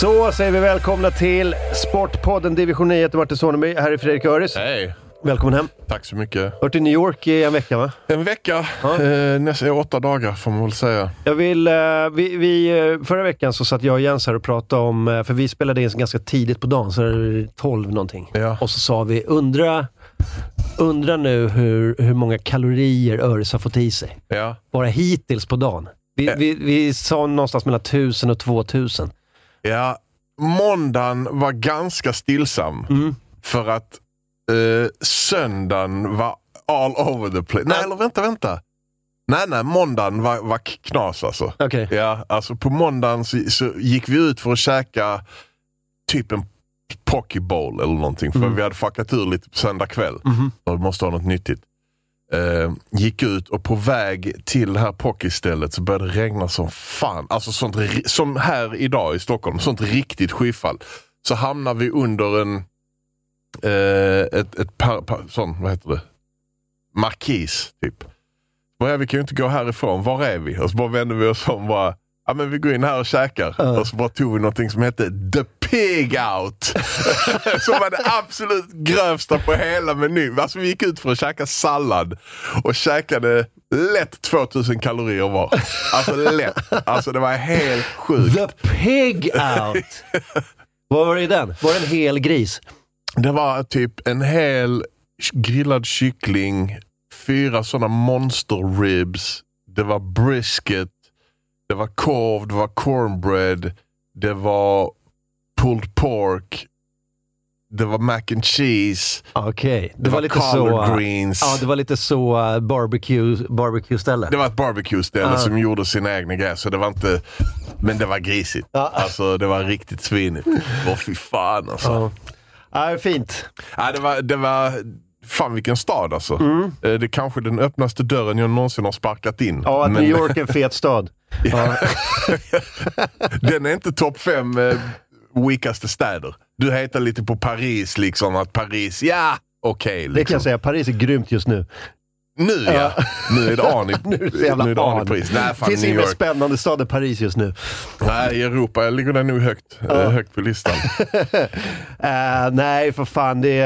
Så säger vi välkomna till Sportpodden Division 9. Jag heter Martin Soneby. Här är Fredrik Öris. Hej! Välkommen hem. Tack så mycket. Varit i New York i en vecka va? En vecka, eh, nästan åtta dagar får man väl säga. Jag vill, eh, vi, vi, eh, förra veckan så satt jag och Jens här och pratade om, eh, för vi spelade in ganska tidigt på dagen, så det är 12 någonting. Ja. Och så sa vi, undra, undra nu hur, hur många kalorier Öris har fått i sig. Ja. Bara hittills på dagen. Vi, vi, vi sa någonstans mellan 1000 och 2000. Ja, måndagen var ganska stillsam. Mm. För att eh, söndagen var all over the place. Nej, eller vänta, vänta. Nej, nej, måndagen var, var knas alltså. Okej. Ja, alltså på måndagen så, så gick vi ut för att käka typ en poke bowl eller någonting. För Mm. vi hade fuckat ur lite på söndag kväll. Mhm. och måste ha något nyttigt. Eh, gick ut och på väg till det här pokestället så började det regna som fan. Alltså sånt, som här idag i Stockholm, sånt riktigt skyfall. Så hamnar vi under en eh, ett, ett par, par, sån, vad heter det? Markis typ. Bara, vi kan ju inte gå härifrån, var är vi? Och så bara vände vi oss om och bara, ja men vi går in här och käkar. Ja. Och så bara tog vi någonting som hette The Pig Out. som var det absolut grövsta på hela menyn. Alltså vi gick ut för att käka sallad och käkade lätt 2000 kalorier var. Alltså lätt. Alltså det var helt sjukt. The Pig Out! Vad var det i den? Var det en hel gris? Det var typ en hel grillad kyckling, fyra sådana monster ribs, det var brisket, det var korv, det var cornbread, det var pulled pork, det var mac and cheese, Okej, det, det, var, var, lite så... collard greens. Ja, det var lite så uh, barbecue, barbecue-ställe. Det var ett barbecue-ställe Ah. som gjorde sina egna grejer, så det var inte... Men det var grisigt. Ja. Alltså det var riktigt svinigt. Åh fy fan alltså. Ja. Ja, fint. Ja, det, var, det var... Fan vilken stad alltså. Mm. Eh, Det är kanske den öppnaste dörren jag någonsin har sparkat in. Ja, att Men New York är en fet stad. Den är inte topp fem eh, weakaste städer. Du heter lite på Paris liksom, att Paris, ja okej. Det kan liksom. jag säga, Paris är grymt just nu. Nu ja. Nu är det an i, Nu är det jävla nu är det an i an. Paris. Nej, fan finns ingen mer spännande stad än Paris just nu. Nej, i Europa ligger den nog högt, eh, högt på listan. Eh, nej, för fan. Det,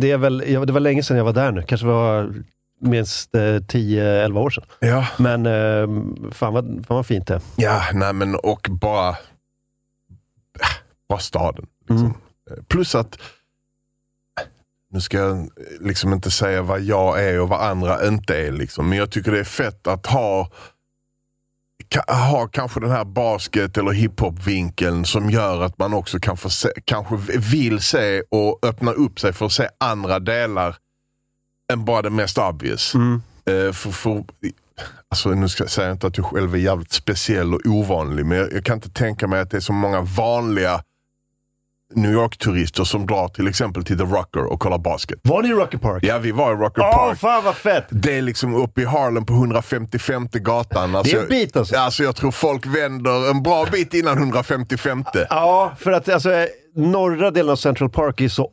det, är väl, ja, det var länge sedan jag var där nu. Kanske var minst eh, 10-11 år sedan. Ja. Men eh, fan, vad, fan vad fint det. Ja, nej men och bara... Bara staden. Liksom. Mm. Plus att... Nu ska jag liksom inte säga vad jag är och vad andra inte är. Liksom. Men jag tycker det är fett att ha ha kanske den här basket eller hiphop-vinkeln som gör att man också kan få se, kanske vill se och öppna upp sig för att se andra delar än bara det mest obvious. Mm. Eh, för, för, alltså, nu ska jag säga inte att du själv är jävligt speciell och ovanlig, men jag, jag kan inte tänka mig att det är så många vanliga New York-turister som drar till exempel till The Rocker och kollar basket. Var ni i Rocky Park? Ja, vi var i Rocker Åh, Park. fan vad fett! Det är liksom uppe i Harlem på 155 gatan. Alltså, Det är en bit alltså. Alltså jag tror folk vänder en bra bit innan 155. Ja, för att alltså, norra delen av Central Park är så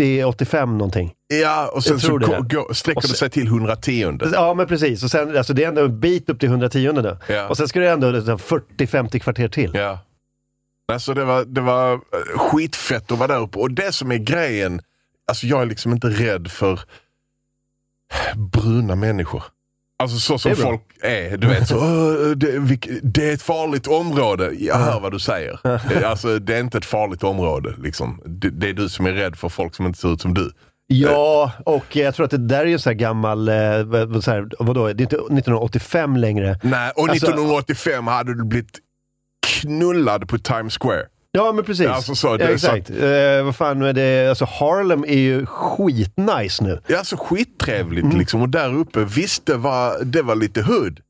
80-85 någonting. Ja, och sen så det. gå, sträcker det sig till 110. Ja, men precis. Och sen, alltså, det är ändå en bit upp till 110 nu. Ja. Och sen ska det ändå liksom 40-50 kvarter till. Ja. Alltså det var, det var eh, skitfett att vara där uppe. Och det som är grejen, alltså jag är liksom inte rädd för bruna människor. Alltså så som är folk är. Du vet, så, "Åh, det, det är ett farligt område. Jag hör vad du säger. Eh, Alltså det är inte ett farligt område. Liksom. Det, det är du som är rädd för folk som inte ser ut som du. Ja, och jag tror att det där är ju här gammal, eh, vad- så här, vadå, det är inte 1985 längre. Nej, och Alltså- 1985 hade du blivit knullad på Times Square. Ja, men precis. Alltså så, det ja, är så exakt. Eh, vad fan är det? Alltså Harlem är ju skitnice nu. Ja, alltså skittrevligt Mm. liksom. Och där uppe, visst det var, det var lite hood.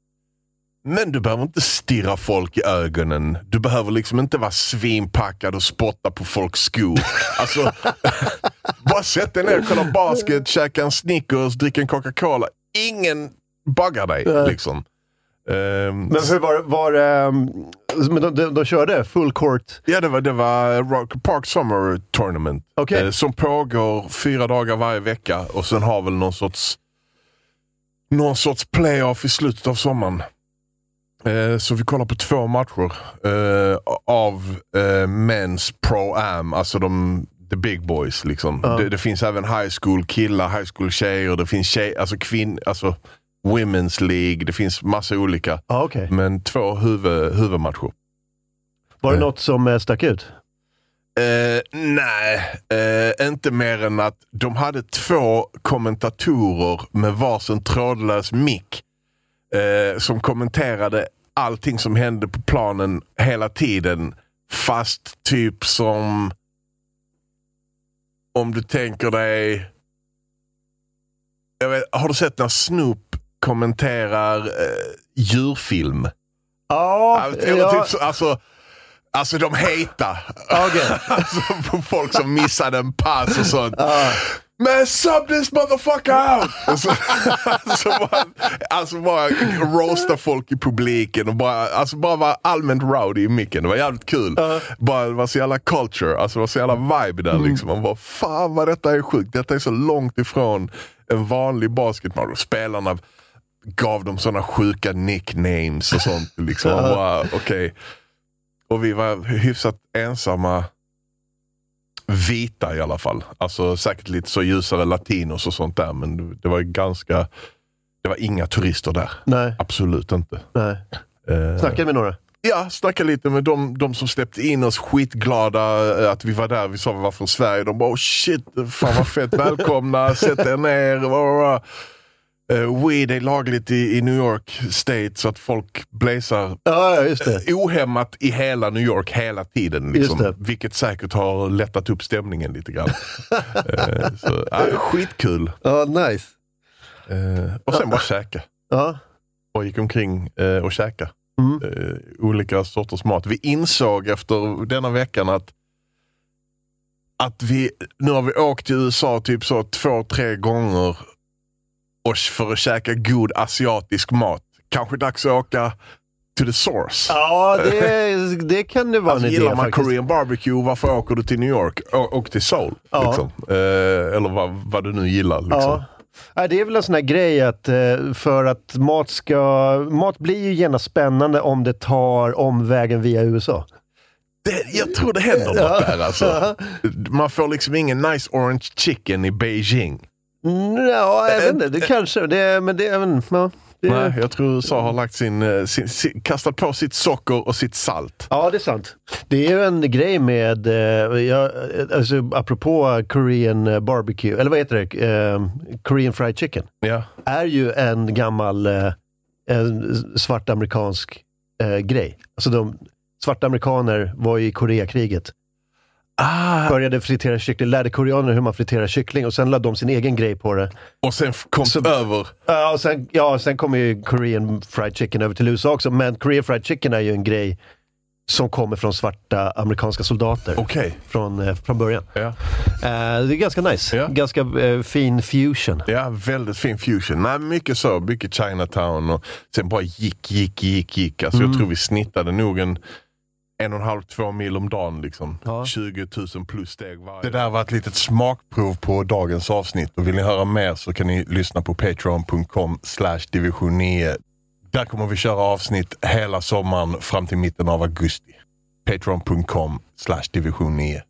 Men du behöver inte stirra folk i ögonen. Du behöver liksom inte vara svinpackad och spotta på folks skor. Alltså, bara sätt dig ner, kolla basket, käka en Snickers, dricka en Coca-Cola. Ingen baggar dig liksom. Ehm, Men hur var, var ehm, men de, de, de körde full court? Ja, det var, det var Rock Park Summer Tournament. Okej. Eh, som pågår fyra dagar varje vecka och sen har väl någon sorts någon sorts playoff i slutet av sommaren. Eh, så vi kollar på två matcher eh, av eh, Men's Pro-Am, alltså de the big boys. Liksom. Ja. Det, det finns även high school killar, high school tjejer, det finns tjej, alltså kvinn, alltså Women's League, det finns massa olika. Ja, okej. Men två huvud, huvudmatcher. Var det Eh. något som eh, stack ut? Eh, nej, eh, inte mer än att de hade två kommentatorer med varsin trådlös mick eh, som kommenterade allting som hände på planen hela tiden. Fast typ som om du tänker dig... Jag vet, har du sett när Snoop kommenterar eh, djurfilm? Ja, Eller ja, typ så, alltså, alltså de heta. okej. Alltså på folk som missade en pass och sånt. Man sub this motherfucker out! Och så, alltså, bara, alltså bara roasta folk i publiken och bara, alltså bara vara allmänt rowdy i micken. Det var jävligt kul. Bara, det var så jävla culture, alltså det var så jävla vibe där liksom. Man bara, fan vad detta är sjukt. Detta är så långt ifrån en vanlig basketmatch. Och Spelarna gav dem sådana sjuka nicknames och sånt. Liksom. Bara, okej. Och vi var hyfsat ensamma vita i alla fall. Alltså säkert lite så ljusare latinos och sånt där. Men det- var ganska, det var inga turister där. Nej, Absolut inte. nej. Eh, Snackade med några? Ja, snacka lite med de, de som släppte in oss, skitglada eh, att vi var där. Vi sa vi var från Sverige. De bara oh shit, fan vad fett, välkomna, sätt er ner. Eh, weed är lagligt i, i New York State så att folk blazar Ja, just det. ohämmat i hela New York hela tiden. Liksom, vilket säkert har lättat upp stämningen lite grann. Eh, så, ja, skitkul. Ja, nice. Eh, och sen bara käka. Ja. Och gick omkring eh, och käka. Mm. eh, olika sorters mat. Vi insåg efter denna veckan att att vi, nu har vi åkt till USA typ så två, tre gånger och för att käka god asiatisk mat. Kanske dags att åka to the source. Ja, det, det kan det vara Alltså, en idé gillar man faktiskt. Korean barbecue, varför åker du till New York? Åk till Seoul. Ja. Liksom. Eh, eller vad, vad du nu gillar. Liksom. Ja. Nej, det är väl en sån här grej att eh, för att mat ska... Mat blir ju genast spännande om det tar omvägen via USA. Det, jag tror det händer något där alltså. Man får liksom ingen nice orange chicken i Beijing. Mm, Ja, jag vet inte. Det kanske... Det, men det... Men, ja, Nej, jag tror USA har lagt sin, eh, sin, sin, kastat på sitt socker och sitt salt. Ja, det är sant. Det är ju en grej med, eh, jag, alltså, apropå Korean eh, barbecue, eller vad heter det? Eh, Korean fried chicken. Ja. Är ju en gammal eh, en svart amerikansk eh, grej. Alltså de svarta amerikaner var i Koreakriget. Ah, Började fritera kyckling, lärde koreaner hur man friterar kyckling och sen lade de sin egen grej på det. och sen kom Så- över. Ja, och sen, ja, sen kom ju Korean fried chicken över till USA också, men Korean fried chicken är ju en grej som kommer från svarta amerikanska soldater Okej. från, eh, från början. Ja. Eh, det är ganska nice. Ja. Ganska eh, fin fusion. ja, väldigt fin fusion. Nej, mycket så. Mycket Chinatown och sen bara gick, gick, gick, gick. Alltså, Jag tror vi snittade nog en en och en halv, två mil om dagen. Liksom. Ja. 20 000 plus steg varje. Det där var ett litet smakprov på dagens avsnitt. Och vill ni höra mer så kan ni lyssna på patreon.com slash division 9. Där kommer vi köra avsnitt hela sommaren fram till mitten av augusti. Patreon.com slash division 9.